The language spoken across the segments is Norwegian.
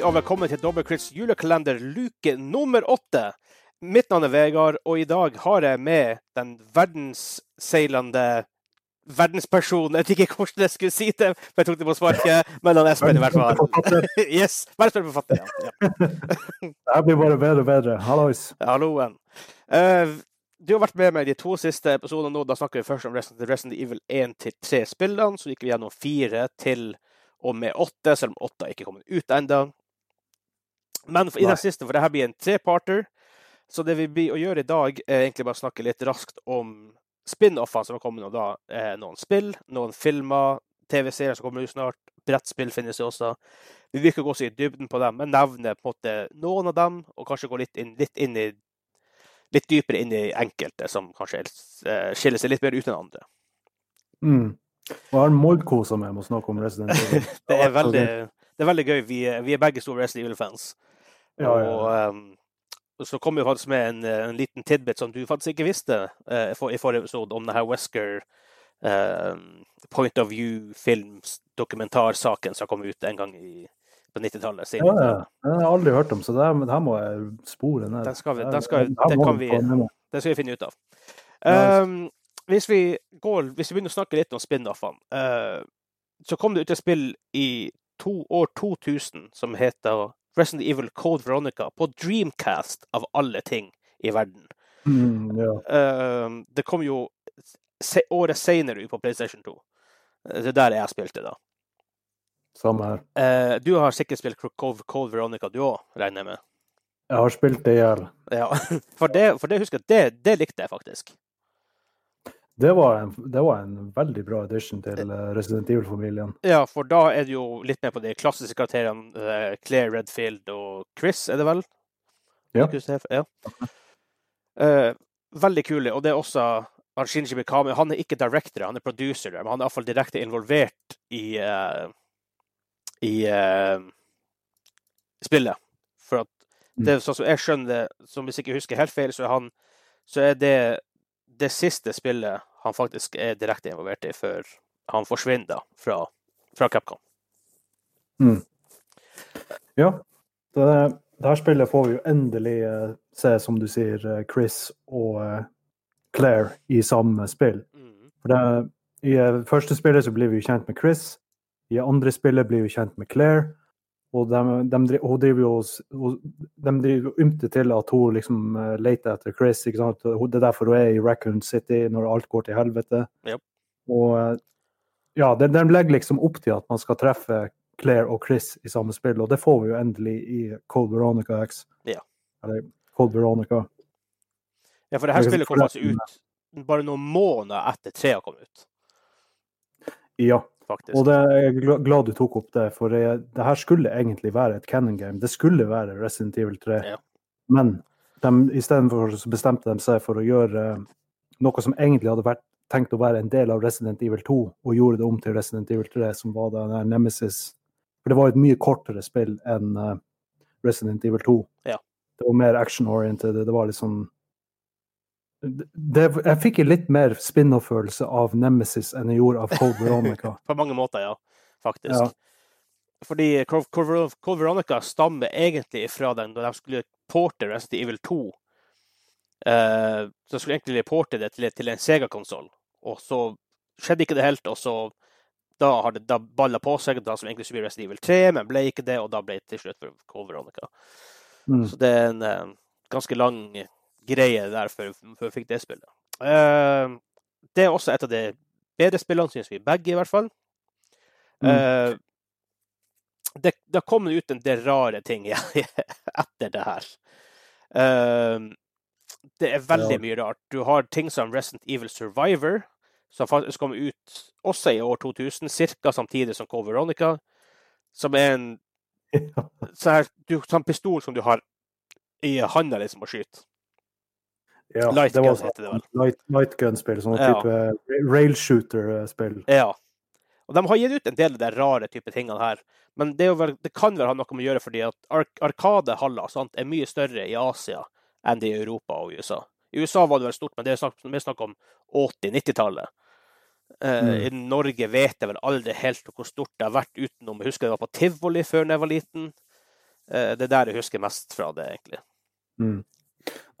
Hei og velkommen til Dobbelkrits julekalender luke nummer åtte. Mitt navn er Vegard, og i dag har jeg med den verdensseilende verdenspersonen Jeg vet ikke hvordan jeg skulle si det, for jeg tok det på sparket, men han Espen i hvert fall. yes, Verdensforfatter, ja. ja. Det blir bare bedre og bedre. Hallois. Halloen. Uh, du har vært med meg de to siste episodene nå. Da snakker vi først om Resident, Evil 1-3-spillene. Så gikk vi gjennom fire til og med åtte, selv om åtte ikke er kommet ut ennå. Men i den siste, for dette blir en treparter, så det vi blir å gjøre i dag, er egentlig bare å snakke litt raskt om spin-offene som har kommet nå. da. Eh, noen spill, noen filmer, TV-serier som kommer ut snart. Brettspill finnes det også. Vi vil ikke gå så i dybden på dem, men nevne på en måte noen av dem, og kanskje gå litt, inn, litt, inn i, litt dypere inn i enkelte, som kanskje eh, skiller seg litt mer ut enn andre. Mm. Og jeg har Moldkosa med med å snakke om Resident Evil. det, er veldig, det er veldig gøy. Vi, vi er begge store Resident Evil-fans. Ja, ja. Og um, så kom jo faktisk med en, en, liten tidbit som du faktisk ikke visste uh, for, i forrige episode, om denne Wesker uh, point of view-film-dokumentarsaken som kom ut en gang i, på 90-tallet. Ja, ja. Den har jeg aldri hørt om, så det det her må jeg spore ned. Den skal vi, den skal, det, kan vi, det skal vi finne ut av. Um, hvis, vi går, hvis vi begynner å snakke litt om spin-offene, uh, så kom det ut et spill i to, år 2000 som heter Resident Evil Code Veronica på Dreamcast, av alle ting i verden. Mm, ja. uh, det kom jo se, året seinere ut på PlayStation 2. Det er der jeg spilte, da. Samme her. Uh, du har sikkert spilt Code, Code Veronica, du òg, regner jeg med? Jeg har spilt det i hjel. Ja, for det, for det husker jeg, det, det likte jeg faktisk. Det var, en, det var en veldig bra addition til eh, Resident Evil-familien. Ja, for da er det jo litt mer på de klassiske karakterene uh, Claire Redfield og Chris, er det vel? Ja. ja. Uh, veldig kule. Og det er også Shinji Mikami. Han er ikke director, han er producer, men han er iallfall direkte involvert i, uh, i spillet. For at mm. det, sånn som jeg skjønner det, som hvis jeg ikke husker helt feil, så er, han, så er det det siste spillet han faktisk er direkte involvert i før han forsvinner fra, fra Capcom. Mm. Ja. Det, det, her spillet får vi jo endelig uh, se, som du sier, uh, Chris og uh, Claire i samme spill. Mm. For det, I første spillet så blir vi kjent med Chris. I andre spillet blir vi kjent med Claire. Og de, de, hun driver jo de driver ymte til at hun liksom uh, leter etter Chris. ikke sant? Det er derfor hun er i Raccoon City, når alt går til helvete. Yep. Og uh, ja, de, de, legger liksom opp til at man skal treffe Claire og Chris i samme spill, og det får vi jo endelig i Cold Veronica X. Ja. Eller Cold Veronica. Ja, for det her spillet kom altså ut bare noen måneder etter tre har kommet ut. Ja faktisk. Og det, er glad du tok opp det, for det, her skulle egentlig være et Cannon game. Det skulle være Resident Evil 3. Ja. Men de, istedenfor så bestemte de seg for å gjøre uh, noe som egentlig hadde vært tenkt å være en del av Resident Evil 2, og gjorde det om til Resident Evil 3, som var den der Nemesis. For det var et mye kortere spill enn uh, Resident Evil 2. Ja. Det var mer action-oriented. Det var litt sånn det, jeg fikk en litt mer spin-off-følelse av Nemesis enn jeg gjorde av Cold Veronica. På mange måter, ja. Faktisk. Ja. Fordi Cold Veronica stammer egentlig fra den da de skulle porte Resident Evil 2. Uh, så de skulle egentlig porte det til, til en Sega-konsoll, og så skjedde ikke det helt. Og så da har det da balla på seg, da som egentlig skulle bli Resident Evil 3, men ble ikke det, og da ble det til slutt for Cold Veronica. Mm. Så det er en uh, ganske lang greie der før, før vi fikk det spillet. Uh, det er også et av de bedre spillene, syns vi begge, i hvert fall. Mm. Uh, det, det har kommet ut en del rare ting etter det her. Uh, det er veldig ja. mye rart. Du har ting som Resident Evil Survivor, som faktisk kommer ut også i år 2000, ca. samtidig som Cove Veronica. Som er en ja. sånn pistol som du har i handa liksom, og skyter. Ja, light det var heter det vel. Light, light gun-spill, sånn ja. type railshooter-spill. Ja. Og de har gitt ut en del av de rare type tingene her. Men det, vel, det, kan vel ha noe med å gjøre fordi at ark Arkadehaller er mye større i Asia enn det i Europa og USA. I USA var det vel stort, men det er snakk, vi snakker om 80-90-tallet. Uh, mm. I Norge vet jeg vel aldri helt hvor stort det har vært utenom Jeg husker det var på tivoli før da jeg var liten. Eh, det er der jeg husker mest fra det, egentlig. Mm.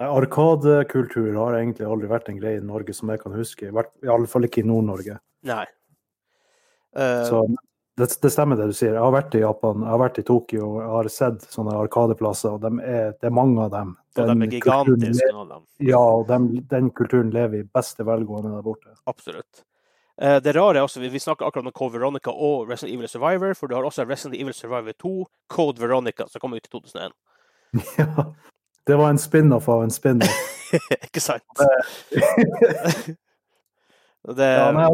Arkadekultur har egentlig aldri vært en greie i Norge som jeg kan huske. I, alle fall ikke i Nord-Norge. Nei. Uh, så det, det, stemmer det du sier. Jeg har vært i Japan, jeg har vært i Tokyo, jeg har sett sånne arkadeplasser, og de er, det er mange av dem. Den, og de er gigantiske, av dem. Ja, og den, den kulturen lever i beste velgående der borte. Absolutt. Uh, det rare er også, Vi snakker akkurat om Code Veronica og Resident Evil Survivor, for du har også Resident Evil Survivor 2, Code Veronica, som kom ut i 2001. ja, det var en spin-off av en spin-off. ikke sant? det... ja, nei,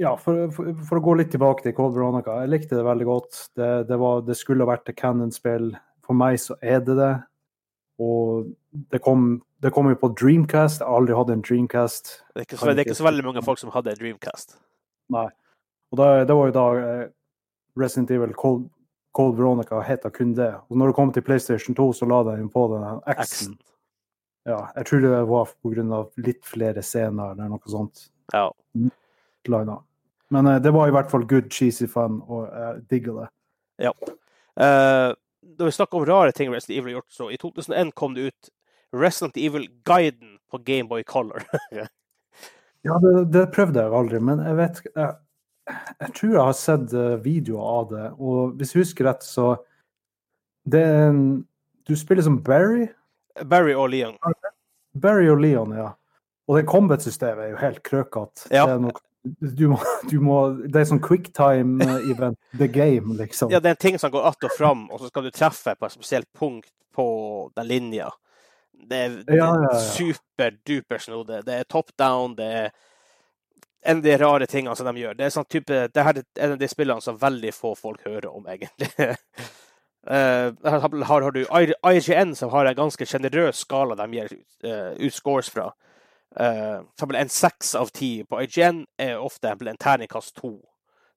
ja, for, for, for, å gå litt tilbake til Cold Veronica. Jeg likte det veldig godt. Det, det, var, det skulle vært et Cannon-spill. For meg så er det det. Og det kom, det kom jo på Dreamcast. Jeg har aldri hatt en Dreamcast. Det er, ikke så, det er ikke så veldig mange folk som hadde en Dreamcast. Nei. Og da, det var jo da eh, Resident Evil Cold, Cold Veronica het kun det. Og når det kom til PlayStation 2, så la de på den X-en. Ja, jeg tror det var pga. litt flere scener eller noe sånt. Ja. Men uh, det var i hvert fall good, cheesy fun, og jeg digger det. Ja. Uh, da vi snakker om rare ting Resident Evil har gjort, så i 2001 kom det ut Resident Evil-guiden på Gameboy Color. ja, det, det, prøvde jeg aldri, men jeg vet jeg, jeg tror jeg har sett eh, videoer av det, og hvis jeg husker rett, så det er en Du spiller som Barry? Barry og Leon. Barry og Leon, ja. Og det combat-systemet er jo helt krøkete. Ja. Det er noe du må, du må, det er sånn quicktime-event, the game, liksom. Ja, det er en ting som går att og fram, og så skal du treffe på et spesielt punkt på den linja. Det er, ja, ja, ja. superduper snodig. Det er top down, det er en av de rare tingene som de gjør. Det er sånn type, det her er en av de spillene som veldig få folk hører om, egentlig. uh, her har du IGN, som har en ganske sjenerøs skala de gir uh, ut scores fra. Uh, en seks av ti på IGN er ofte en terningkast to.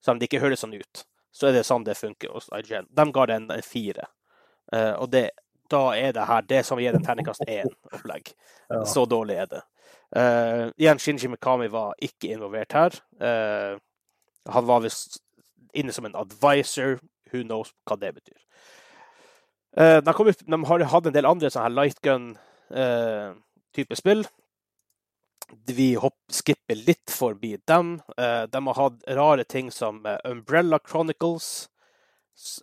Selv om det ikke høres sånn ut, så er det sånn det funker hos IGN. De ga det en, en fire. Uh, og det, da er det her det som gir en terningkast én-opplegg. Ja. Så dårlig er det. Uh, igjen, Shinji Mikami var ikke involvert her. Uh, han var visst inne som en advisor. Who knows hva det betyr. Uh, de, ut, de, har hatt en del andre sånne lightgun-type spill vi hopp, skipper litt forbi dem. De har hatt rare ting som Umbrella Chronicles.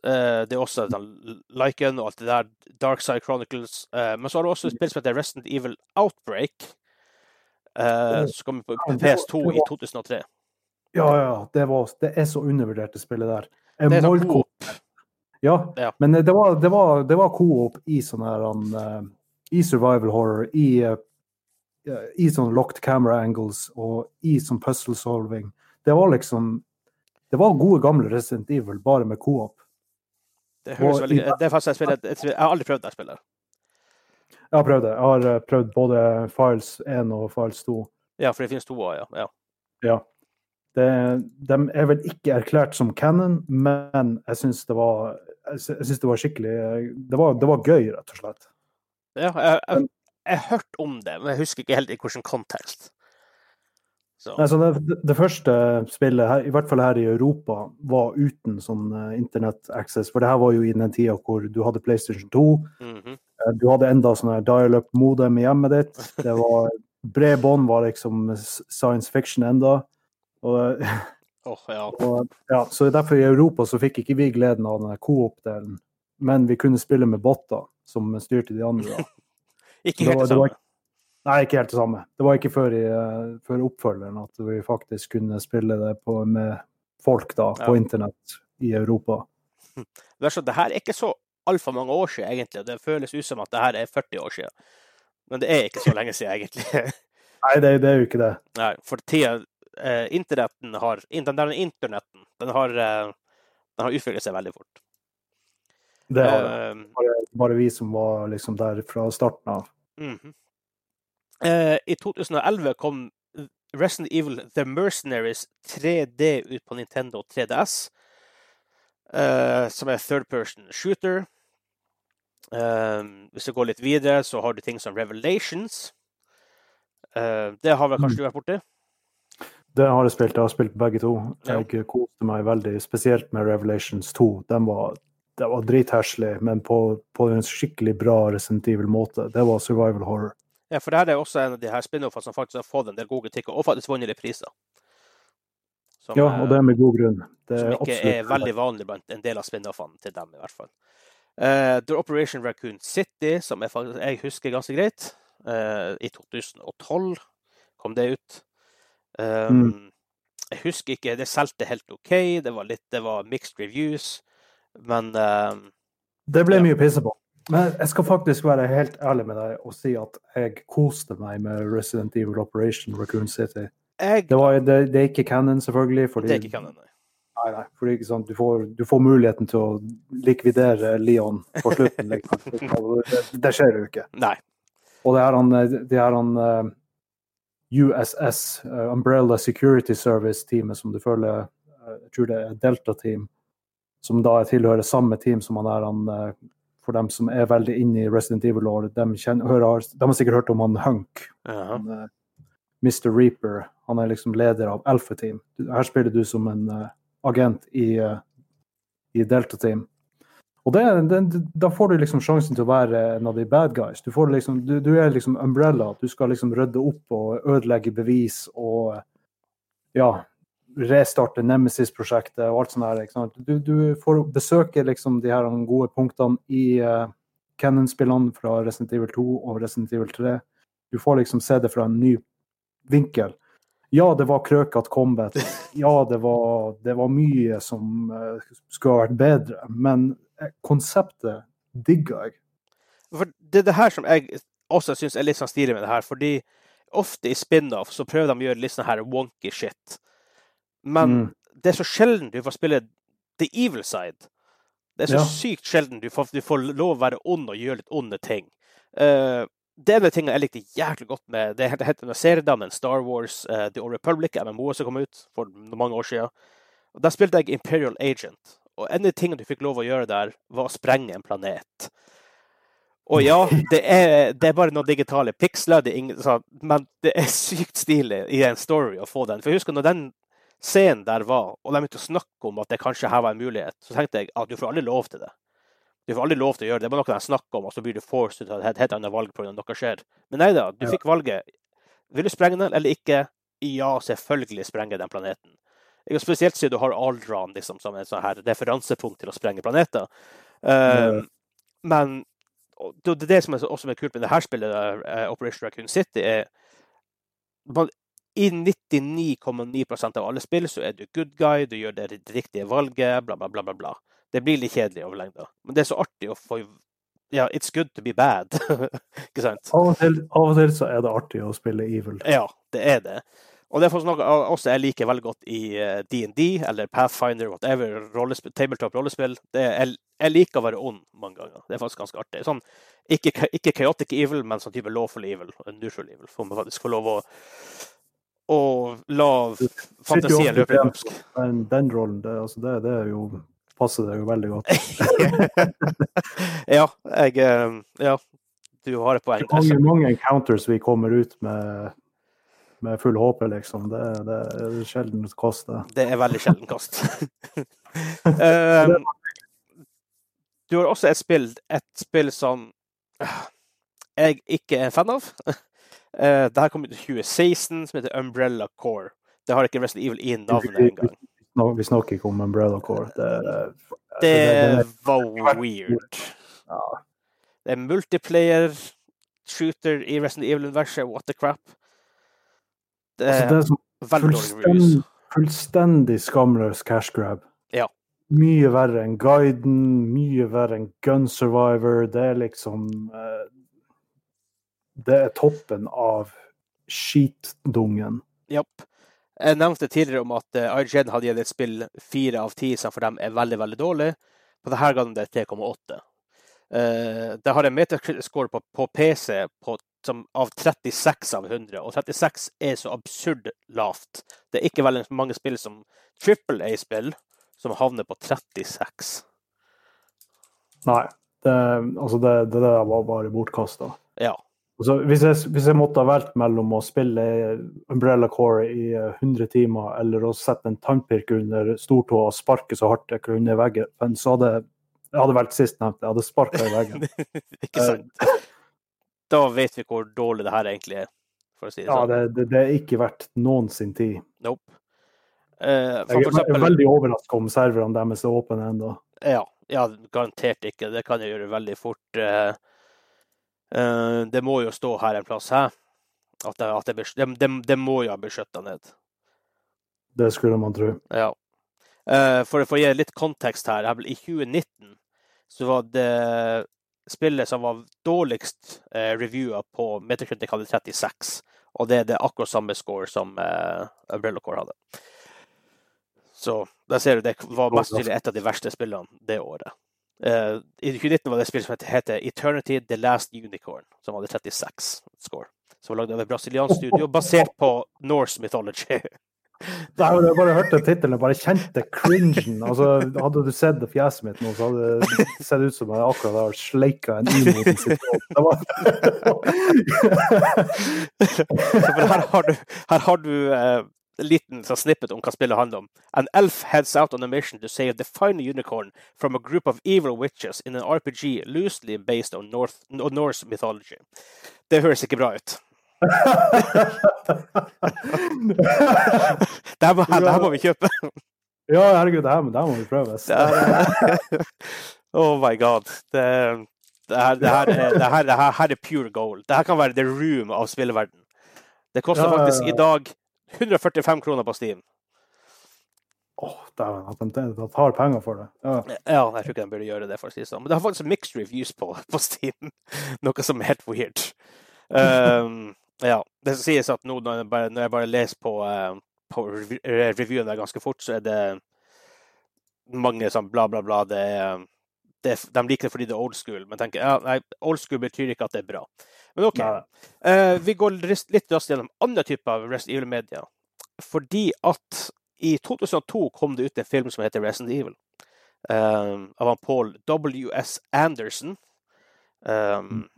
Det er også Lycan og alt det der. Dark Side Chronicles. men så har du også et spill som heter Resident Evil Outbreak. Som kom vi på PS2 i 2003. Ja, ja. Det, var, det er så undervurdert, det spillet der. Det er sånn coop. Ja, ja, men det var, det var, det var coop i sånn her um, I survival horror, i i sånn locked camera angles og i sånn puzzle solving. Det var liksom Det var gode, gamle Resident Evil, bare med co-op. Det høres veldig Det er faktisk et spill jeg, har aldri prøvd det spillet. Jeg har prøvd det. Jeg har eh, prøvd både Files 1 og Files 2. Ja, for det finnes to òg, ja. ja. ja. Det, de er vel ikke erklært som canon, men jeg syns det det var skikkelig det var, det var, gøy, rett og slett. Ja, jeg, jeg, jeg har hørt om det, men jeg husker ikke helt i hvilken kontekst. Altså det, det, første spillet, her, i hvert fall her i Europa, var uten sånn uh, internett-access. For det her var jo i den tida hvor du hadde PlayStation 2. Mm -hmm. uh, du hadde enda sånn dial-up-modem i hjemmet ditt. Det var Bredbånd var liksom science fiction enda. Og, oh, ja. og, ja, så derfor i Europa så fikk ikke vi gleden av den coop-delen. Men vi kunne spille med botter som styrte de andre. Ikke helt det, samme? Nei, ikke helt det samme. Det var ikke før, i, uh, før oppfølgeren at vi faktisk kunne spille det på, med folk da, ja. på internett i Europa. Det, så, det her er ikke så altfor mange år siden, egentlig. Det føles ut som at det her er 40 år siden. Men det er ikke så lenge siden, egentlig. nei, det, det, er jo ikke det. Nei, for tida eh, Internetten har Den der internetten, den har, eh, den har utviklet seg veldig fort. Det har det. bare, bare, vi som var liksom der fra starten av. Mm -hmm. Uh, I 2011 kom Resident Evil The Mercenaries 3D ut på Nintendo 3DS. Uh, eh, som er third person shooter. hvis vi går litt videre, så har du ting som Revelations. det har vel kanskje mm. du vært borti? Det har jeg spilt. Jeg har spilt begge to. Jeg ja. koste meg veldig, spesielt med Revelations 2. Den var det var dritheslig, men på, på, en skikkelig bra Resident Evil-måte. Det var survival horror. Ja, for dette er også en av de her spin-offene som faktisk har fått en del gode kritikker, og faktisk vunnet priser. Som, ja, og det er med god grunn. Det som ikke er veldig vanlig blant en del av spin-offene til dem, i hvert fall. Uh, The Operation Raccoon City, som jeg, faktisk, jeg husker ganske greit, uh, i 2012 kom det ut. Um, mm. Jeg husker ikke Det solgte helt OK, det var, litt, det var mixed reviews, men uh, Det ble ja. mye pisse på. Men jeg skal faktisk være helt ærlig med deg og si at jeg koste meg med Resident Evil Operation Raccoon City. Jeg... Det, var, det, det, er ikke canon, selvfølgelig. Fordi, det er ikke canon, nei. Nei, nei, fordi ikke sant, du, får, du får muligheten til å likvidere Leon på slutten. Liksom. det, det, skjer jo ikke. Nei. Og det er han, det er han uh, USS, uh, Umbrella Security Service-teamet, som du føler uh, Jeg tror det er Delta-team, som da tilhører samme team som han er han for dem som er veldig inne i Resident Evil Law, de, de har sikkert hørt om han Hunk. Ja. han, uh, Mr. Reaper. Han er liksom leder av Alpha Team. Her spiller du som en uh, agent i, uh, i Delta Team. Og det, det, Da får du liksom sjansen til å være en av de bad guys. Du, liksom, du, du er liksom umbrella. Du skal liksom rydde opp og ødelegge bevis og ja, restarte Nemesis-prosjektet og alt sånt. her. Du, du, får besøke liksom de her gode punktene i uh, Cannon-spillene fra Resident Evil 2 og Resident Evil 3. Du får liksom se det fra en ny vinkel. Ja, det var krøkete combat. Ja, det var, det var mye som uh, skulle ha vært bedre. Men uh, konseptet digga jeg. For det er det her som jeg også syns er litt sånn stilig med det her. fordi ofte i spin-off så prøver de å gjøre litt sånn her wonky shit. Men mm. det er så sjelden du får spille the evil side. Det er så ja. sykt sjelden du får, du får, lov å være ond og gjøre litt onde ting. Uh, det er en ting jeg likte jævlig godt med det heter seriedammen Star Wars uh, The Old Republic, MMO som kom ut for mange år siden. Og Der spilte jeg Imperial Agent. Og en av de tingene du fikk lov å gjøre der, var å sprenge en planet. Og ja, det er, det er bare noen digitale piksler, men det er sykt stilig i en story å få den. For jeg husker når den scenen der var, og de begynte å snakke om at det kanskje her var en mulighet, så tenkte jeg at du får aldri lov til det. Du får aldri lov til å gjøre det. Det bare noe de snakker om, og så blir du forced til et helt annet valg pga. noe skjer. Men nei da, du fikk valget. Vil du sprenge den eller ikke? Ja, selvfølgelig sprenge den planeten. Spesielt siden du har Aldran liksom, som en sånn her referansepunkt til å sprenge planeter. Uh, men det, det, som er også er kult med det her spillet, uh, Operation Raccoon City, er i 99,9% av alle spill så er du good guy, du gjør det riktige valget, bla, bla, bla. bla, bla. Det blir litt kjedelig over lengda. Men det er så artig å få Ja, it's good to be bad. Ikke sant? Av og, til, av og, til, så er det artig å spille evil. Ja, det er det. Og det er noe også jeg liker veldig godt i DND eh, eller Pathfinder, whatever, rollespill, tabletop rollespill. jeg, jeg, liker å være ond mange ganger. Det er faktisk ganske artig. Sånn, ikke, ikke chaotic evil, men sånn type lawful evil neutral evil. Får man faktisk få lov å og la fantasien løpe løpsk. Den, den rollen, det, altså det, det, er jo passer deg jo veldig godt. ja, jeg eh, Ja, du har et poeng. Mange, mange encounters vi kommer ut med, med full håp, liksom. Det, det er sjelden kost, det. Det er veldig sjelden kost. um, du har også et spill, et spill som jeg ikke er fan av. Uh, det her kom ut i 2016, som heter Umbrella Core. Det har ikke Resident Evil i navnet engang. Vi snakker ikke om Umbrella Core. Det, det, det, det var weird. Ja. Det er multiplayer shooter i Resident Evil-universet. What the crap? Det er, altså, det er sånn fullstendig, fullstendig skamløs cash grab. Ja. Mye verre enn Guiden, mye verre enn Gun Survivor. Det er liksom uh, det er toppen av skitdungen. Japp. Jeg nevnte tidligere om at uh, IGN hadde gitt et spill fire av ti, som for dem er veldig veldig dårlig. På denne gangen det er 3,8. Uh, det har en meterscore på, på PC på, som, av 36 av 100, og 36 er så absurd lavt. Det er ikke veldig mange spill som Triple A-spill som havner på 36. Nei. Det, altså det, det der var bare bortkasta. Ja. Altså, hvis, jeg, hvis, jeg, måtte ha valgt mellom å spille Umbrella Core i 100 timer eller å sette en tannpirk under stortåa og sparke så hardt jeg kunne i veggen, så hadde Jeg hadde valgt sistnevnte. Jeg hadde sparka i veggen. Ikke sant? Da vet vi hvor dårlig det her egentlig er, for å si det Ja, sånn. det, det, det er ikke verdt noen sin tid. Nope. Uh, Jeg for er veldig overraska om serverne deres er åpne ennå. ja, ja, garantert ikke. Det kan jeg gjøre veldig fort. Eh, eh, det må jo stå her en plass, hæ? At det, at det, det, det, det må jo ha blitt skjøtta ned. Det skulle man tro. Ja. Eh, for, for å gi litt kontekst her. I 2019 så var det spillet som var dårligst uh, reviewa på Metacritic hadde 36. Og det er det akkurat samme score som uh, Umbrella Core hadde. Så der ser du det var mest sannsynlig et av de verste spillene det året. Eh, I 2019 var det et spill som heter Eternity The Last Unicorn, som hadde 36 score. Som var lagd av et brasiliansk studio basert på Norse mythology. Da hadde Jeg bare hørte tittelen bare kjente cringen. Altså, hadde du sett fjeset mitt nå, så hadde det sett ut som jeg akkurat har sleika en i mot sitt råd. Det her har du, her har du eh, en liten sånn snippet om hva spillet handler om. An elf heads out on a mission to save the final unicorn from a group of evil witches in an RPG loosely based on, North, Norse mythology. Det høres ikke bra ut. Det her må, det her må vi kjøpe. Ja, herregud, det her, det her må vi prøves. Er, oh my god. Det, det, her, det, her, er- det, her, det her, er pure gold. Det her kan være the room av spilleverden. Det koster faktisk i dag 145 kroner på Steam. Åh, dæven, at de, de tar penger for det. Ja. Ja, jeg tror ikke de burde gjøre det, for å si det sånn. Men det har faktisk mixed reviews på, på Steam. Noe som er helt weird. Um, ja. Det som sies at nå når jeg bare, når jeg bare leser på, eh, på rev- reviewen der ganske fort, så er det mange sånn bla, bla, bla. Det det de liker det fordi det er old school, men tenker ja, nei, old school betyr ikke at det er bra. Men OK. Eh, vi går litt raskt gjennom andre typer av Resident Evil-media. Fordi at i 2002 kom det ut en film som heter Resident Evil. Um, av Paul W.S. Anderson. Um,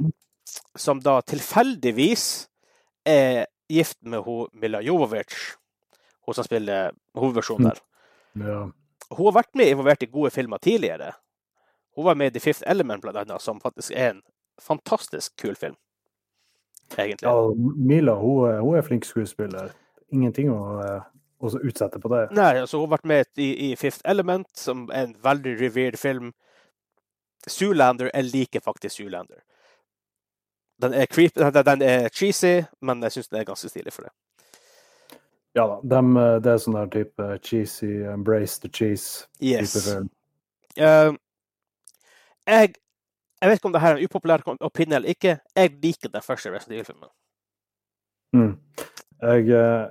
som da tilfeldigvis er gift med hun Mila Jovovich. Hun som spiller hovedversjonen der. Ja. Hun har vært med involvert i gode filmer tidligere. Hun var med i The Fifth Element, blant annet, som faktisk er en fantastisk kul film. Egentlig. ja, Mila hun, hun er flink skuespiller. Ingenting å, å utsette på det. Nei, altså hun har vært med i, i Fifth Element, som er en veldig revered film. Zoolander, jeg liker faktisk Zoolander. Den er, creep, den er cheesy, men jeg syns den er ganske stilig for det. Ja da, dem, det er sånn der type cheesy, embrace the cheese type Yes. film. Uh, jeg, jeg vet ikke om det her er en upopulær opinion eller ikke. Jeg liker den første Resident Evil-filmen. Mm. Jeg, eh,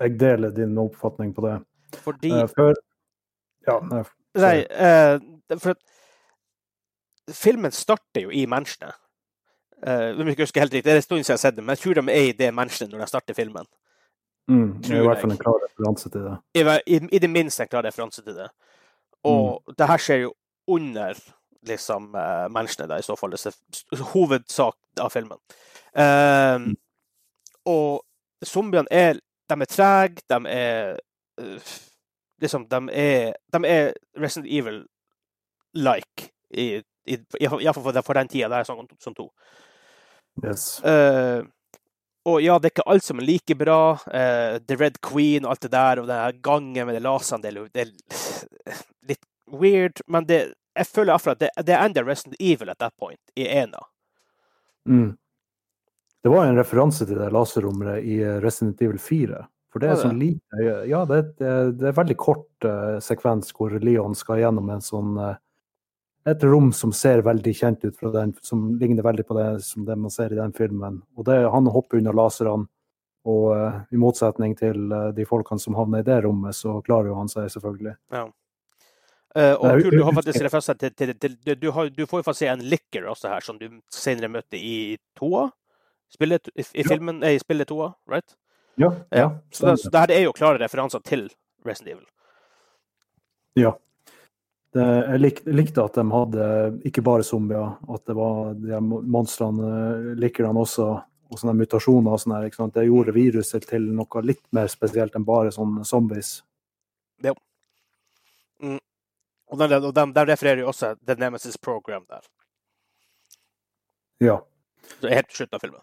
jeg deler din oppfatning på det. Fordi uh, før Ja, nei, Nei, uh, for filmen starter jo i mansionet. Uh, jeg husker helt riktig, det er en stund siden jeg har sett det, men jeg tror de er i det mansionet når de starter filmen. mm, i hvert fall en klar referanse til det. I, i, I det minste en klar referanse til det. Og det her skjer jo under liksom uh, menneskene, da, i så fall. Det er hovedsak av filmen. Uh, og zombiene er De er trege, de er uh, Liksom, de er, de er Resident Evil-like. Iallfall for, den tida. Det er sånn som to. Yes. Uh, og ja, det er ikke alt som er like bra. Uh, The Red Queen og alt det der, og den gangen med de lasene, det, det er litt weird. Men det, jeg føler iallfall at det, det er enda Resident Evil at that point, i ena. Mm. Det var en referanse til det laserrommet i eh, Resident Evil 4. For det er sånn lite Ja, det, det, det er veldig kort uh, sekvens hvor Leon skal gjennom en sånn uh, et rom som ser veldig kjent ut, fra den, som ligner veldig på det som det man ser i den filmen. Og det, Han hopper under laserne, og uh, i motsetning til eh, de folkene som havner i det rommet, så klarer jo han seg selvfølgelig. Eh, og kul, du har faktisk referanse til, til, til, til du, har, du får jo faktisk se en licker også her, som du senere møtte i toa. Spillet, i, i Ja. filmen, nei, i spillet toa, right? Ja, Ja. Så, det, så det her er jo klare referanser til Resident Evil. Ja. Det, jeg lik, likte at de hadde ikke bare zombier, at det var de monstrene lickerne også, og sånne mutasjoner og sånn her. ikke sant? Det gjorde viruset til noe litt mer spesielt enn bare sånne zombies. Og der, og de, der refererer jo også The Nemesis Program der. Ja. Så helt til slutten av filmen.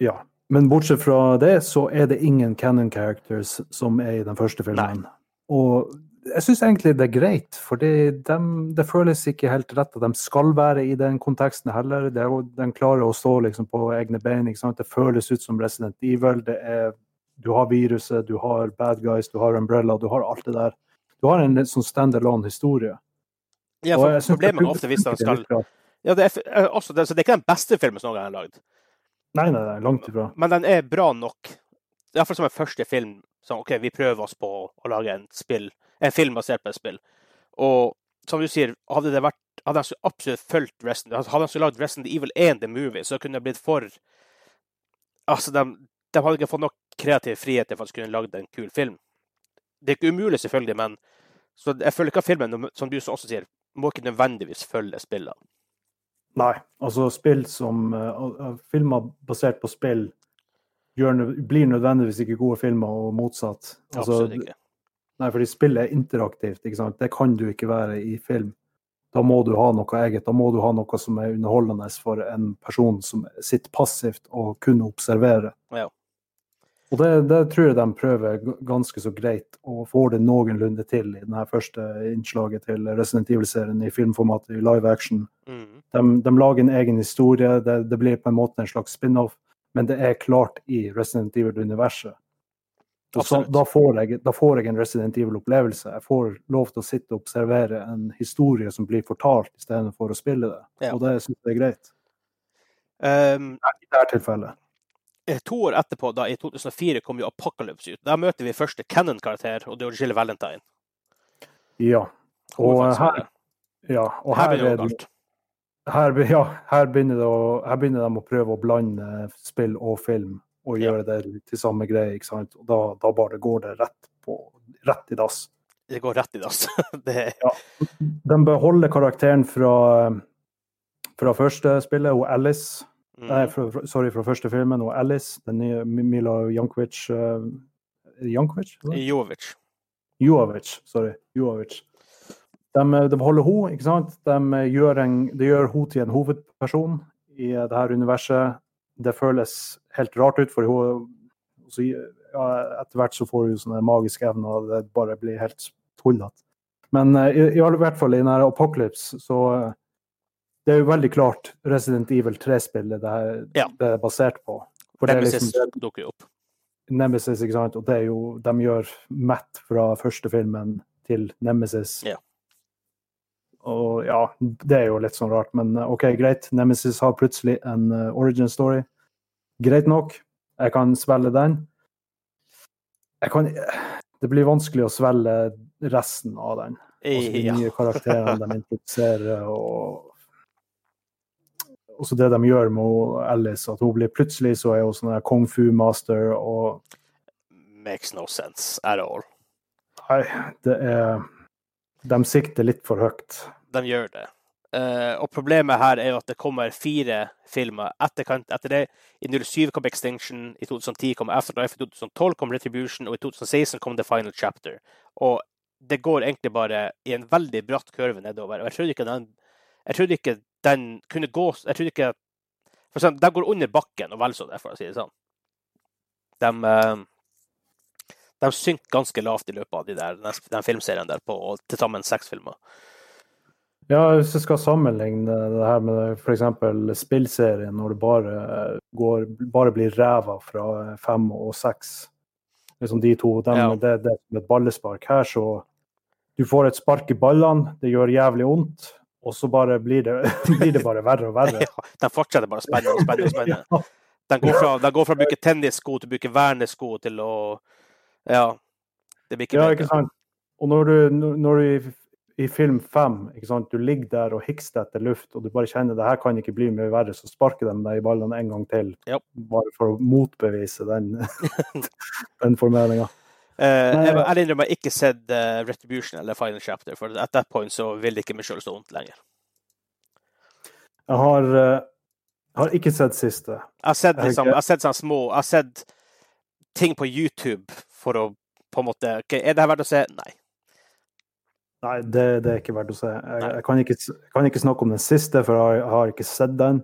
ja. Men bortsett fra det, så er det ingen canon characters som er i den første filmen. Og jeg syns egentlig det er greit, for det, det føles ikke helt rett at de skal være i den konteksten heller. Det er de klarer å stå liksom på egne bein. ikke sant? Det føles ut som Resident Evil. Det er, du har viruset, du har bad guys, du har Umbrella, du har alt det der. Du har en sånn stand-alone historie. Ja, for problemet er ofte hvis han skal ja, det er, eh, også, det, så det er ikke den beste filmen som noen gang er lagd, Nei, nei, nei, langt ifra. men den er bra nok. Iallfall som en første film. Sånn, OK, vi prøver oss på å lage en, spill, en film basert på et spill. Og som du sier, hadde det vært hadde han absolutt fulgt Resident Hadde han så lagd Resident Evil 1 The Movie, så kunne det blitt for Altså, de, de hadde ikke fått nok kreativ frihet til for de kunne lagd en kul film. Det er ikke umulig, selvfølgelig, men så jeg føler ikke at filmen, som du også sier, må ikke nødvendigvis følge spillene. Nei. Altså, spill som uh, Filmer basert på spill gjør, blir nødvendigvis ikke gode filmer, og motsatt. Altså, Absolutt ikke. Nei, fordi spill er interaktivt. ikke sant? Det kan du ikke være i film. Da må du ha noe eget. Da må du ha noe som er underholdende for en person som sitter passivt og kun observerer. Ja. Og det, det tror jeg de prøver ganske så greit, og får det noenlunde til i denne første innslaget til Resident Evil-serien i filmformat i live action. Mm. De, de lager en egen historie, det, det blir på en måte en slags spin-off, men det er klart i Resident Evil-universet. Så, da, får jeg, da får jeg en Resident Evil-opplevelse. Jeg får lov til å sitte og observere en historie som blir fortalt, istedenfor å spille det. Ja. Og det syns jeg er greit. Um, I dette tilfellet. Eh, to år etterpå, da i 2004, kom jo Apocalypse ut. Der møter vi første Cannon-karakter, og det er Jill Valentine. Ja. Og her, ja, og her her, begynner det galt. her, ja, her, begynner å, her begynner de å prøve å blande spill og film og Ja. gjøre det til samme greie. ikke sant? Og da, da bare går det rett, på, rett i dass. Det går rett i dass. det ja. De beholder karakteren fra, fra første spillet, og Alice. Mm. Nei, fra, fra- sorry, fra første filmen, og Alice, den nye Mila Jankovic uh, Jankovic? eller? Jovic. Jovic, sorry. Jovic. De, de holder henne, ikke sant? De gjør, en, de gjør henne til en hovedperson i det her universet. Det føles helt rart ut, for hun så, ja, etter hvert så får hun sånne magiske evner, og det bare blir helt tullete. Men eh, i, i hvert fall i denne Apocalypse, så eh, det er jo veldig klart Resident Evil 3-spillet det, Ja. det er basert på. For Nemesis liksom dukker jo opp. Nemesis, ikke sant? Og det er jo, de gjør Matt fra første filmen til Nemesis. Ja. Og ja, det er jo litt sånn rart, men eh, OK, greit. Nemesis har plutselig en eh, origin story. Greit nok. Jeg kan svelge den. Jeg kan Det blir vanskelig å svelge resten av den. Altså de nye karakterene de introduserer, og også det de gjør med Alice, at hun blir plutselig så er hun sånn kung fu-master, og Makes no sense at all. Nei, det er De sikter litt for høyt. De gjør det. Uh, og problemet her er jo at det kommer fire filmer etterkant etter det. I 07 kom Extinction, i 2010 kom Afterlife, i 2012 kom Retribution, og i 2016 kom The Final Chapter. Og det går egentlig bare i en veldig bratt kurve nedover. Og jeg trodde ikke den, jeg trodde ikke den kunne gå Jeg tror ikke For eksempel, de går under bakken og vel så det, for å si det sånn. De, eh, de synker ganske lavt i løpet av de der, den, den filmserien der på til sammen seks filmer. Ja, hvis jeg skal sammenligne det her med f.eks. spillserien, når det bare, går, bare blir ræva fra fem og seks liksom De to, dem, Ja. det, det er et ballespark. Her så Du får et spark i ballene, det gjør jævlig vondt, og så bare blir det, blir det bare verre og verre. Ja, de fortsetter bare å spenne og spenne. og spenne. Ja. De går fra, de går fra å bruke tennissko til å bruke vernesko til å Ja. Det blir ikke Ja, bedre. ikke sant. Og når du, når du i, film fem du ligger der og hikster etter luft, og du bare kjenner det her kan ikke bli mye verre, så sparker de deg i ballene en gang til. Ja. Bare for å motbevise den, den formeringa. Nei, jeg må ærlig innrømme jeg har ikke sett uh, Retribution eller Final Chapter, for at that point så vil det ikke meg sjøl stå vondt lenger. Jeg har, uh, har ikke sett siste. Jeg har sett, liksom, jeg har sett sånne små Jeg har sett ting på YouTube for å på en måte okay, Er det her verdt å se? Nei. Nei, det, det, er ikke verdt å se. Jeg, jeg, kan ikke, kan ikke, snakke om den siste, for jeg, jeg, har ikke sett den.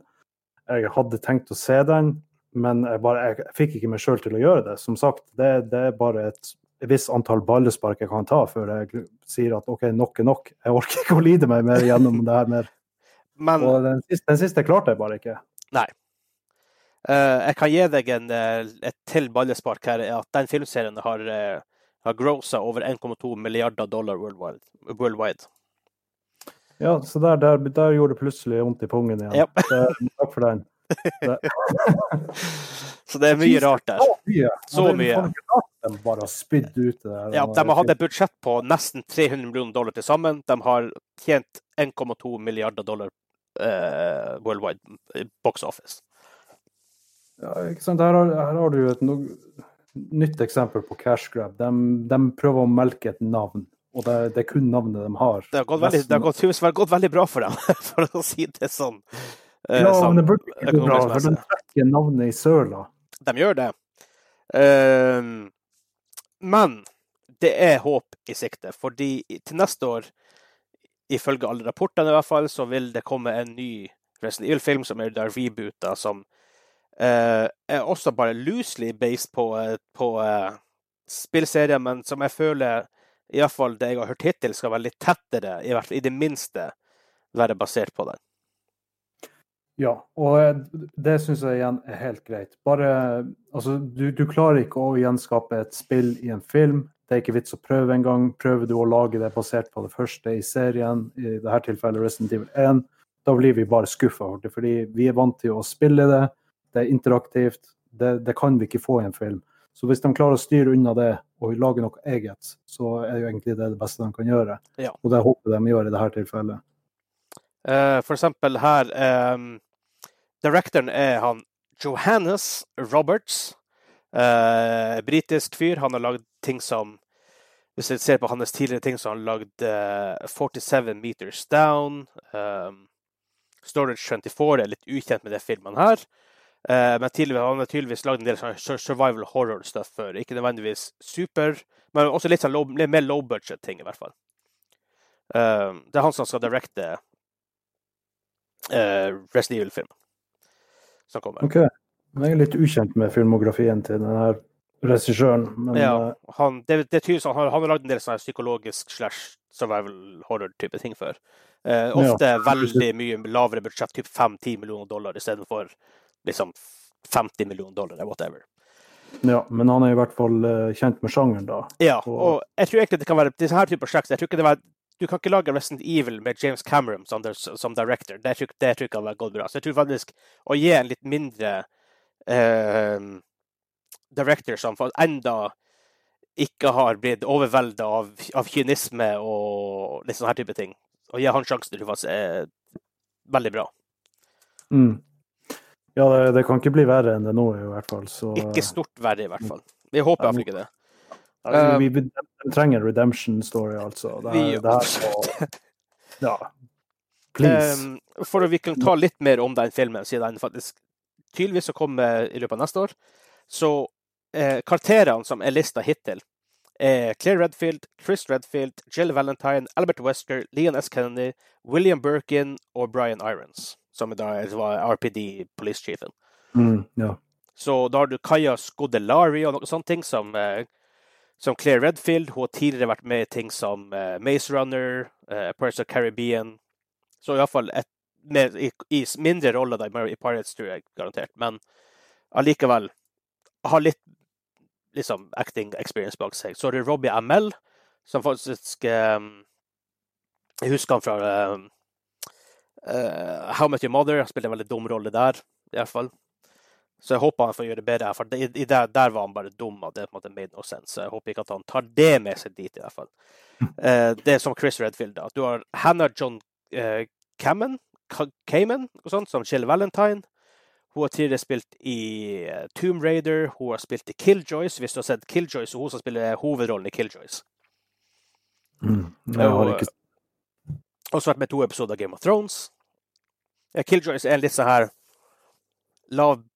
Jeg hadde tenkt å se den, men jeg, bare, jeg fikk ikke meg sjøl til å gjøre det. Som sagt, det, det er bare et, visst antall ballespark jeg kan ta før jeg sier at OK, nok er nok. Jeg orker ikke å lide meg mer gjennom det her mer. Men, Og den siste, den siste klarte jeg bare ikke. Nei. Uh, jeg kan gi deg en, eh, et til ballespark her. at Den filmserien har uh, har grossa over 1,2 milliarder dollar worldwide. worldwide. Ja, så der, der, der, gjorde det plutselig vondt i pungen igjen. Yep. takk for den. så det er mye rart der. Så mye. Så mye. De bare har spydd ut det der. Ja, de har hatt et budsjett på nesten 300 millioner dollar til sammen. De har tjent 1,2 milliarder dollar uh, worldwide box office. Ja, ikke sant. Her har, her har du et no nytt eksempel på cash grab. De, de, prøver å melke et navn, og det, det, er kun navnet de har. Det har gått veldig, det har gått, det gått veldig bra for dem, for å si det sånn. Eh, ja, men det burde ikke bli bra, for de trekker navnet i søla. De gjør det. Uh, men det er håp i sikte, fordi til neste år, ifølge alle rapportene i hvert fall, så vil det komme en ny Resident Evil-film som er der reboota, som Eh, er også bare loosely based på, eh, på spillserien, men som jeg føler, iallfall det jeg har hørt hittil, skal være litt tettere, i hvert fall i det minste være basert på den. Ja, og det syns jeg igjen er helt greit. Bare Altså, du, du, klarer ikke å gjenskape et spill i en film. Det er ikke vits å prøve engang. Prøver du å lage det basert på det første i serien, i dette tilfellet Resident Evil 1, da blir vi bare skuffa fordi vi er vant til å spille det det er interaktivt. Det, det, kan vi ikke få i en film. Så hvis de klarer å styre unna det og lage noe eget, så er jo egentlig det det beste de kan gjøre. Ja. Og det håper de gjør i dette tilfellet. Uh, for eksempel her um, Directoren er han Johannes Roberts. Eh, britisk fyr. Han har lagd ting som Hvis jeg ser på hans tidligere ting, så har han lagd eh, 47 Meters Down. Eh, Storage 24 er litt ukjent med de filmene her. Eh, men han har tydeligvis lagd en del survival horror-stuff før. Ikke nødvendigvis super, men også litt, sånn low, litt mer low budget-ting, i hvert fall. Uh, det er han som skal directe uh, Resident Evil-filmen som kommer. Ok. Jeg er litt ukjent med filmografien til denne regissøren. Ja, han, det, det tyder som han, han har lagd en del sånne psykologisk slash survival horror-type ting før. Eh, ofte ja. veldig mye lavere budsjett, typ 5-10 millioner dollar istedenfor liksom 50 millioner dollar eller whatever. Ja, men han er i hvert fall uh, kjent med sjangeren, da. Ja, og jeg tror egentlig det kan være disse her type prosjekter. Jeg tror ikke det var du kan ikke lage Resident Evil med James Cameron som, som director. Det tror, det tror jeg hadde gått bra. Så jeg tror faktisk å gi en litt mindre uh, director som enda ikke har blitt overvelda av, av, kynisme og litt sånne her type ting, å gi han sjansen, tror jeg faktisk er veldig bra. Mm. Ja, det, det, kan ikke bli verre enn det nå, i hvert fall. Så... Ikke stort verre, i hvert fall. Vi håper iallfall ikke det. Ja, vi, vi, vi, trenger en redemption story, altså. Det vi, det her og, ja. Please. Um, for at vi kan ta litt mer om den filmen, siden den faktisk tydeligvis kommer i løpet av neste år. Så eh, karakterene som er lista hittil, er Claire Redfield, Chris Redfield, Jill Valentine, Albert Wesker, Leon S. Kennedy, William Birkin og Brian Irons som da var RPD, police chiefen. Mm, ja. Så da har du Kaja Skodelari og noen sånne ting som, eh, som Claire Redfield. Hun har tidligere vært med i ting som eh, Maze Runner, uh, Pirates of Caribbean. Så iallfall i, i mindre roller i Pirates, tror jeg garantert. Men allikevel har litt liksom, acting experience bak seg. Så er det Robbie Amell, som faktisk um, Jeg husker han fra um, Uh, How Met Your Mother han spilte en veldig dum rolle der, i hvert fall. Så jeg håper han får gjøre det bedre. For i, i der, der, var han bare dum, og det på en måte made no sense. Så jeg håper ikke at han tar det med seg dit, i hvert fall. Uh, det er som Chris Redfield. da. Du har Hannah John uh, Cammon, Cayman og sånt, som Jill Valentine. Hun har tidligere spilt i uh, Tomb Raider, hun har spilt i Killjoys. Hvis du har sett Killjoys, og hun som spiller hovedrollen i Killjoys. Mm, jeg har ikke også vært med to episoder av Game of Thrones. Killjoys er litt sånn her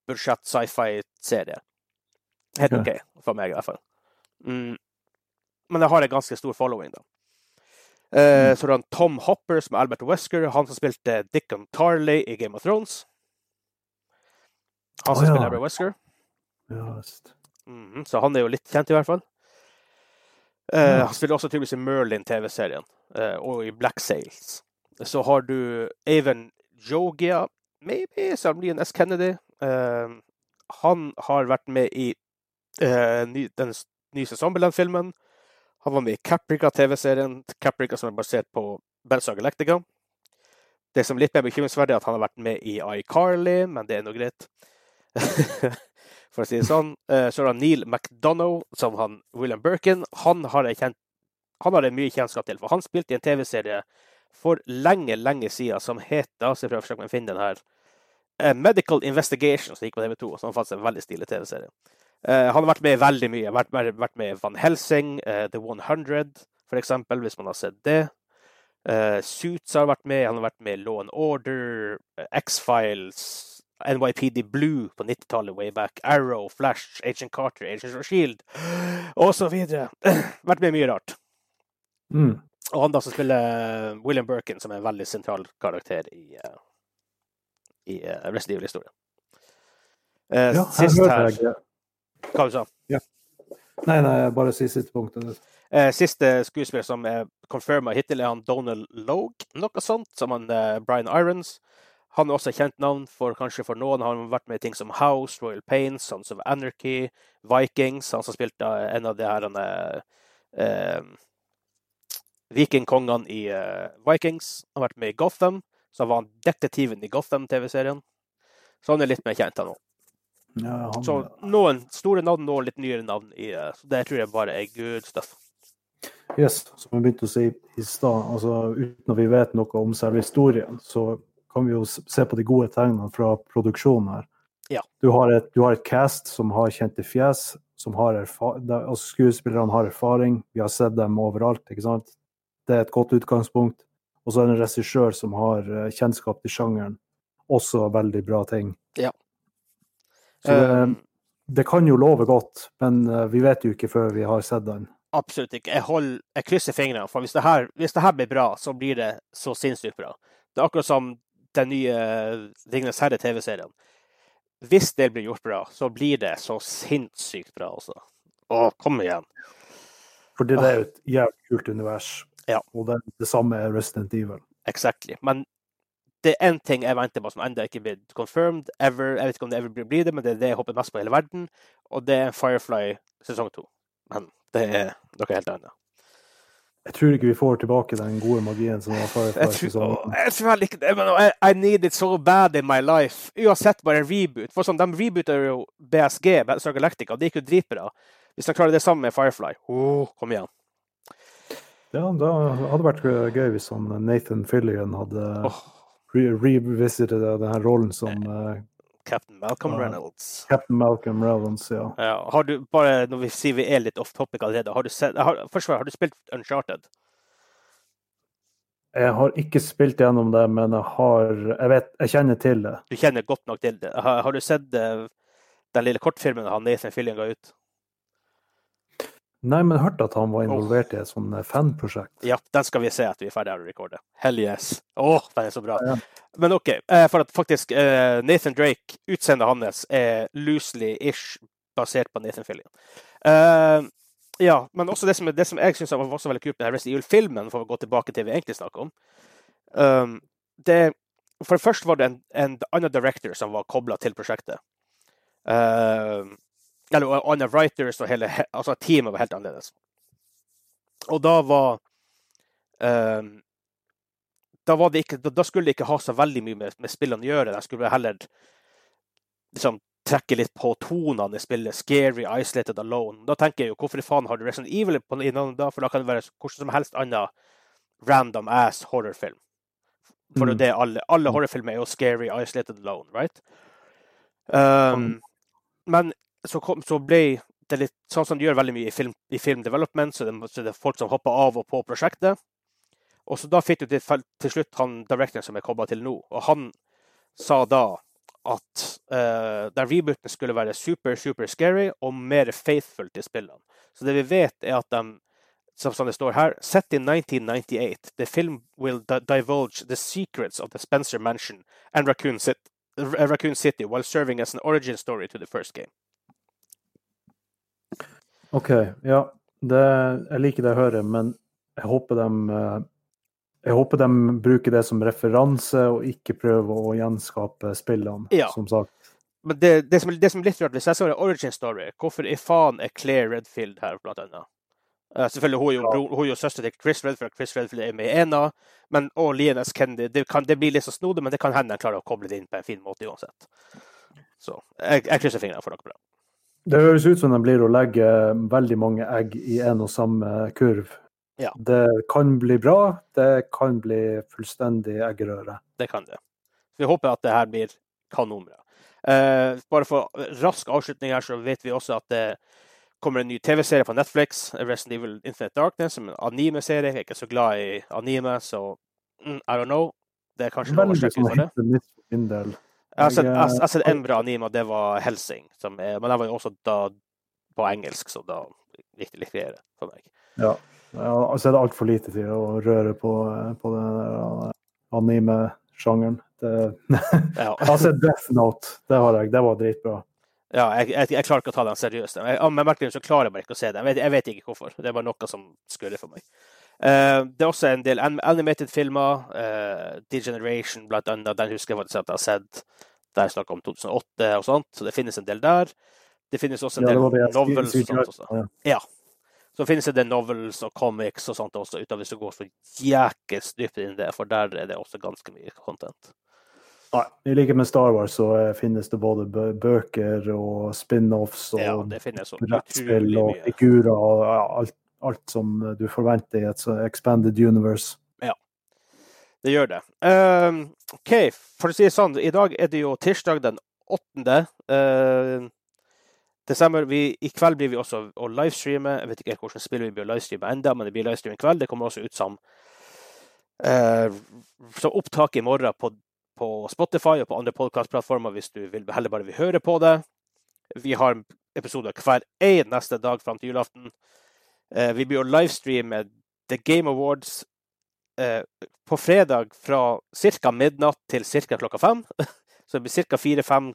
lavbudsjett sci-fi-serie. Helt OK, for meg i hvert fall. Mm. Men det har en ganske stor following, da. Uh, så det er Tom Hopper, som er Albert Wesker, han som spilte Dickon Tarley i Game of Thrones. Han som oh, ja. spiller Albert Wesker. Just. Mm -hmm. Så han er jo litt kjent, i hvert fall. Eh. Han spiller også tydeligvis i Merlin-TV-serien eh, og i Black Sails. Så har du Aven Jogia, maybe, som blir en S. Kennedy. Uh, han har vært med i ny, den nye Zombieland-filmen. Han var med i Caprica-TV-serien, Caprica som er basert på Belsa Galactica. Det som er litt mer bekymringsverdig, er at han har vært med i iCarly, men det er nå greit. For å si det sånn. Eh, så er det Neil McDonough som han William Birkin. Han har jeg kjent han har det mye kjennskap til, for han spilte i en TV-serie for lenge, lenge siden som heter så jeg prøver å finne den her, Medical Investigation, som gikk på TV2. som faktisk en veldig stilig TV-serie. Uh, han har vært med veldig mye. Vært, vært med i Van Helsing, uh, The 100 f.eks., hvis man har sett det. Uh, Suits har vært med. Han har vært med i Law and Order, X-Files, NYPD Blue på 90-tallet, Wayback. Arrow, Flash, Agent Carter, Agent Shield osv. vært med mye rart. Mm. Og han da som spiller William Birkin, som er en veldig sentral karakter i, i Resident Evil-historien. ja, sist her hva du sa Ja. Nei, nei, bare si siste punktet. Eh, siste skuespiller som er confirma hittil, er han Donald Logue, noe sånt, som han eh, Brian Irons. Han er også et kjent navn for kanskje for noen. Han har vært med i ting som House, Royal Pains, Sons of Anarchy, Vikings. Han som spilte en av de her eh, eh, vikingkongene i eh, Vikings. Han har vært med i Gotham. Så var han detektiven i Gotham-TV-serien. Så han er litt mer kjent, òg. Ja, han... Så noen store navn og litt nyere navn. I, eh, så det tror jeg bare er good stuff. Yes, som vi begynte å si i stad, altså, uten at vi vet noe om selve historien, så kan vi jo se på de gode tegnene fra produksjonen her. Ja. Du, har et, du, har et, cast som har kjente fjes, som har altså skuespillerne har erfaring, vi har sett dem overalt. ikke sant? Det er et godt utgangspunkt. Og så er det en regissør som har eh, kjennskap til sjangeren. Også veldig bra ting. Ja. Så det, um, det, kan jo love godt, men uh, vi vet jo ikke før vi har sett den. Absolutt ikke. Jeg, hold, jeg krysser fingrene, for hvis det, her, hvis det, her, blir bra, så blir det så sinnssykt bra. Det er akkurat som den nye Ringenes herre-TV-serien. Hvis det blir gjort bra, så blir det så sinnssykt bra, altså. Å, kom igjen. Fordi det er jo et jævlig kult univers. Ja. Og det, det samme er Resident Evil. Exactly. Men det er én ting jeg venter på som ennå ikke er blitt confirmed. Ever. Jeg vet ikke om det ever blir det, men det er det jeg håper mest på i hele verden. Og det er Firefly sesong to. Men det er noe helt annet. Jeg tror ikke vi får tilbake den gode magien som var Firefly sesong to. Jeg tror heller ikke det, men I, I, need it so bad in my life. Uansett bare en reboot. For sånn, De rebooter jo BSG, Battlestar Galactica, og det gikk jo dritbra. Hvis de klarer det samme med Firefly, oh, kom igjen. Ja, det hadde vært gøy hvis han Nathan Fillion hadde oh revisited denne rollen som uh, Captain Malcolm Reynolds. Captain Malcolm Reynolds, ja. ja. Har du, bare når vi sier vi er litt off topic allerede, har du, sett, har, først, har du spilt Uncharted? Jeg har ikke spilt gjennom det, men jeg har Jeg vet, jeg kjenner til det. Du kjenner godt nok til det. Har, har du sett den lille kortfilmen han Nathan Fillion ga ut? Nei, men hørte at han var involvert oh. i et sånt eh, fanprosjekt. Ja, den skal vi se etter vi er ferdig med å recorde. Hell yes. Å, oh, den er så bra. Ja. Men OK, eh, for at faktisk eh, Nathan Drake, utseendet hans, er loosely-ish basert på Nathan Fillion. Uh, ja, men også det som, det som jeg syns var også veldig kult med Resident Evil-filmen, for å gå tilbake til det vi egentlig snakker om um, det, For det første var det en, en annen director som var kobla til prosjektet. Uh, eller andre writers og hele altså teamet var helt annerledes. Og da var um, da, var ikke, da, skulle de ikke ha så veldig mye med, med spillene å gjøre. De skulle heller liksom, trekke litt på tonene i spillet. Scary, isolated, alone. Da tenker jeg jo, hvorfor faen har du Resident Evil på navnet da? For da kan det være hvordan som helst annen random ass horrorfilm. For mm. det alle, alle horrorfilmer er jo scary, isolated, alone, right? Um, men så, kom, så, ble det litt sånn som de gjør veldig mye i film, i film development, så det, så det er folk som hopper av og på prosjektet. Og så da fikk du til, til slutt han directoren som er kobla til nå, og han sa da at uh, der rebooten skulle være super, super scary og mer faithful til spillene. Så det vi vet, er at de som det står her, set in 1998, the film will divulge the secrets of the Spencer Mansion and Raccoon City, Raccoon City while serving as an origin story to the first game. OK. Ja, det, jeg liker det jeg hører, men jeg håper de eh, jeg håper de bruker det som referanse, og ikke prøver å gjenskape spillene, ja. som sagt. Men det, det, som, det, som, er litt rart, hvis jeg ser origin story, hvorfor i faen er Claire Redfield her, blant annet? Uh, selvfølgelig, hun er jo, ja. hun er jo søster til Chris Redfield, Chris Redfield er med i ena, men og Lianes Kennedy. Det, kan, det blir litt så snodig, men det kan hende jeg klarer å koble det inn på en fin måte uansett. Så jeg, jeg krysser fingrene for dere bra. Det høres ut som de blir å legge veldig mange egg i en og samme kurv. Ja. Det kan bli bra, det kan bli fullstendig eggerøre. Det kan det. Vi håper at det her blir kanonbra. Eh, bare for rask avslutning her, så vet vi også at det kommer en ny TV-serie på Netflix, Resident Evil Infinite Darkness, som en anime-serie. Jeg er ikke så glad i anime, så mm, I don't know. Det er kanskje noe å sjekke ut for det. Jeg har sett, jeg, jeg sett en bra anime, og det var Helsing. Er, men den var jo også da på engelsk, så da gikk det litt greiere for meg. Ja. Jeg har det altfor lite til å røre på, på den anime-sjangeren. ja. altså Death Note, det har jeg. Det var dritbra. Ja, jeg, jeg, jeg, klarer ikke å ta den seriøst. Med merkelig så klarer jeg bare ikke å se den. Jeg vet, jeg vet, ikke hvorfor. Det er bare noe som skurrer for meg. Uh, det er også en del animated-filmer. Degeneration, blant annet. Den husker jeg faktisk at jeg har sett. Der er snakk om 2008 og sånt. Så det finnes en del der. Det finnes også en del ja, novels og sånt også. Ja. Så finnes det novels og comics og sånt også, uten hvis du går så jækels dypt inn i det, for der er det også ganske mye content. Nei, I likhet med Star Wars så eh, finnes det både bøker og spin-offs og ja, brettspill og figurer og alt, alt, som du forventer i et expanded universe. Ja, det gjør det. Um, OK, for å si det sånn, i dag er det jo tirsdag den 8. Uh, desember. Vi, I kveld blir vi også å livestreame. Jeg vet ikke hvordan spillet vi blir livestreame enda, men det blir livestream i kveld. Det kommer også ut som, uh, som opptak i morgen på, på Spotify og på andre podkastplattformer hvis du vil, heller bare vil høre på det. Vi har episoder hver én neste dag fram til julaften. Uh, vi blir å livestreame The Game Awards uh, på fredag fra ca. midnatt til ca. klokka fem. Så det blir ca. fire-fem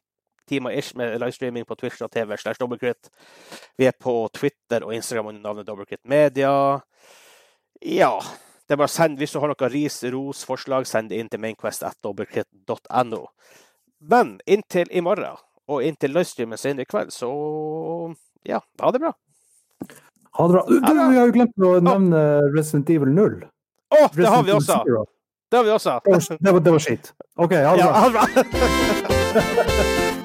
timer ish med livestreaming på Twitch.tv slash Dobbelkritt. Vi er på Twitter og Instagram under navnet Dobbelkritt Media. Ja. Det er bare send, Hvis du har noe ris, ros, forslag, send det inn til mainquest.no Men inntil i morgen, og inntil livestreamen senere i kveld, så ja, ha det bra. Ha det bra. Du, vi har jo glemt å nevne Resident Evil 0. Å, oh, det har vi også! Det har vi også. Det var, det var, det var skitt. OK, ha det bra. Ja, ha det bra.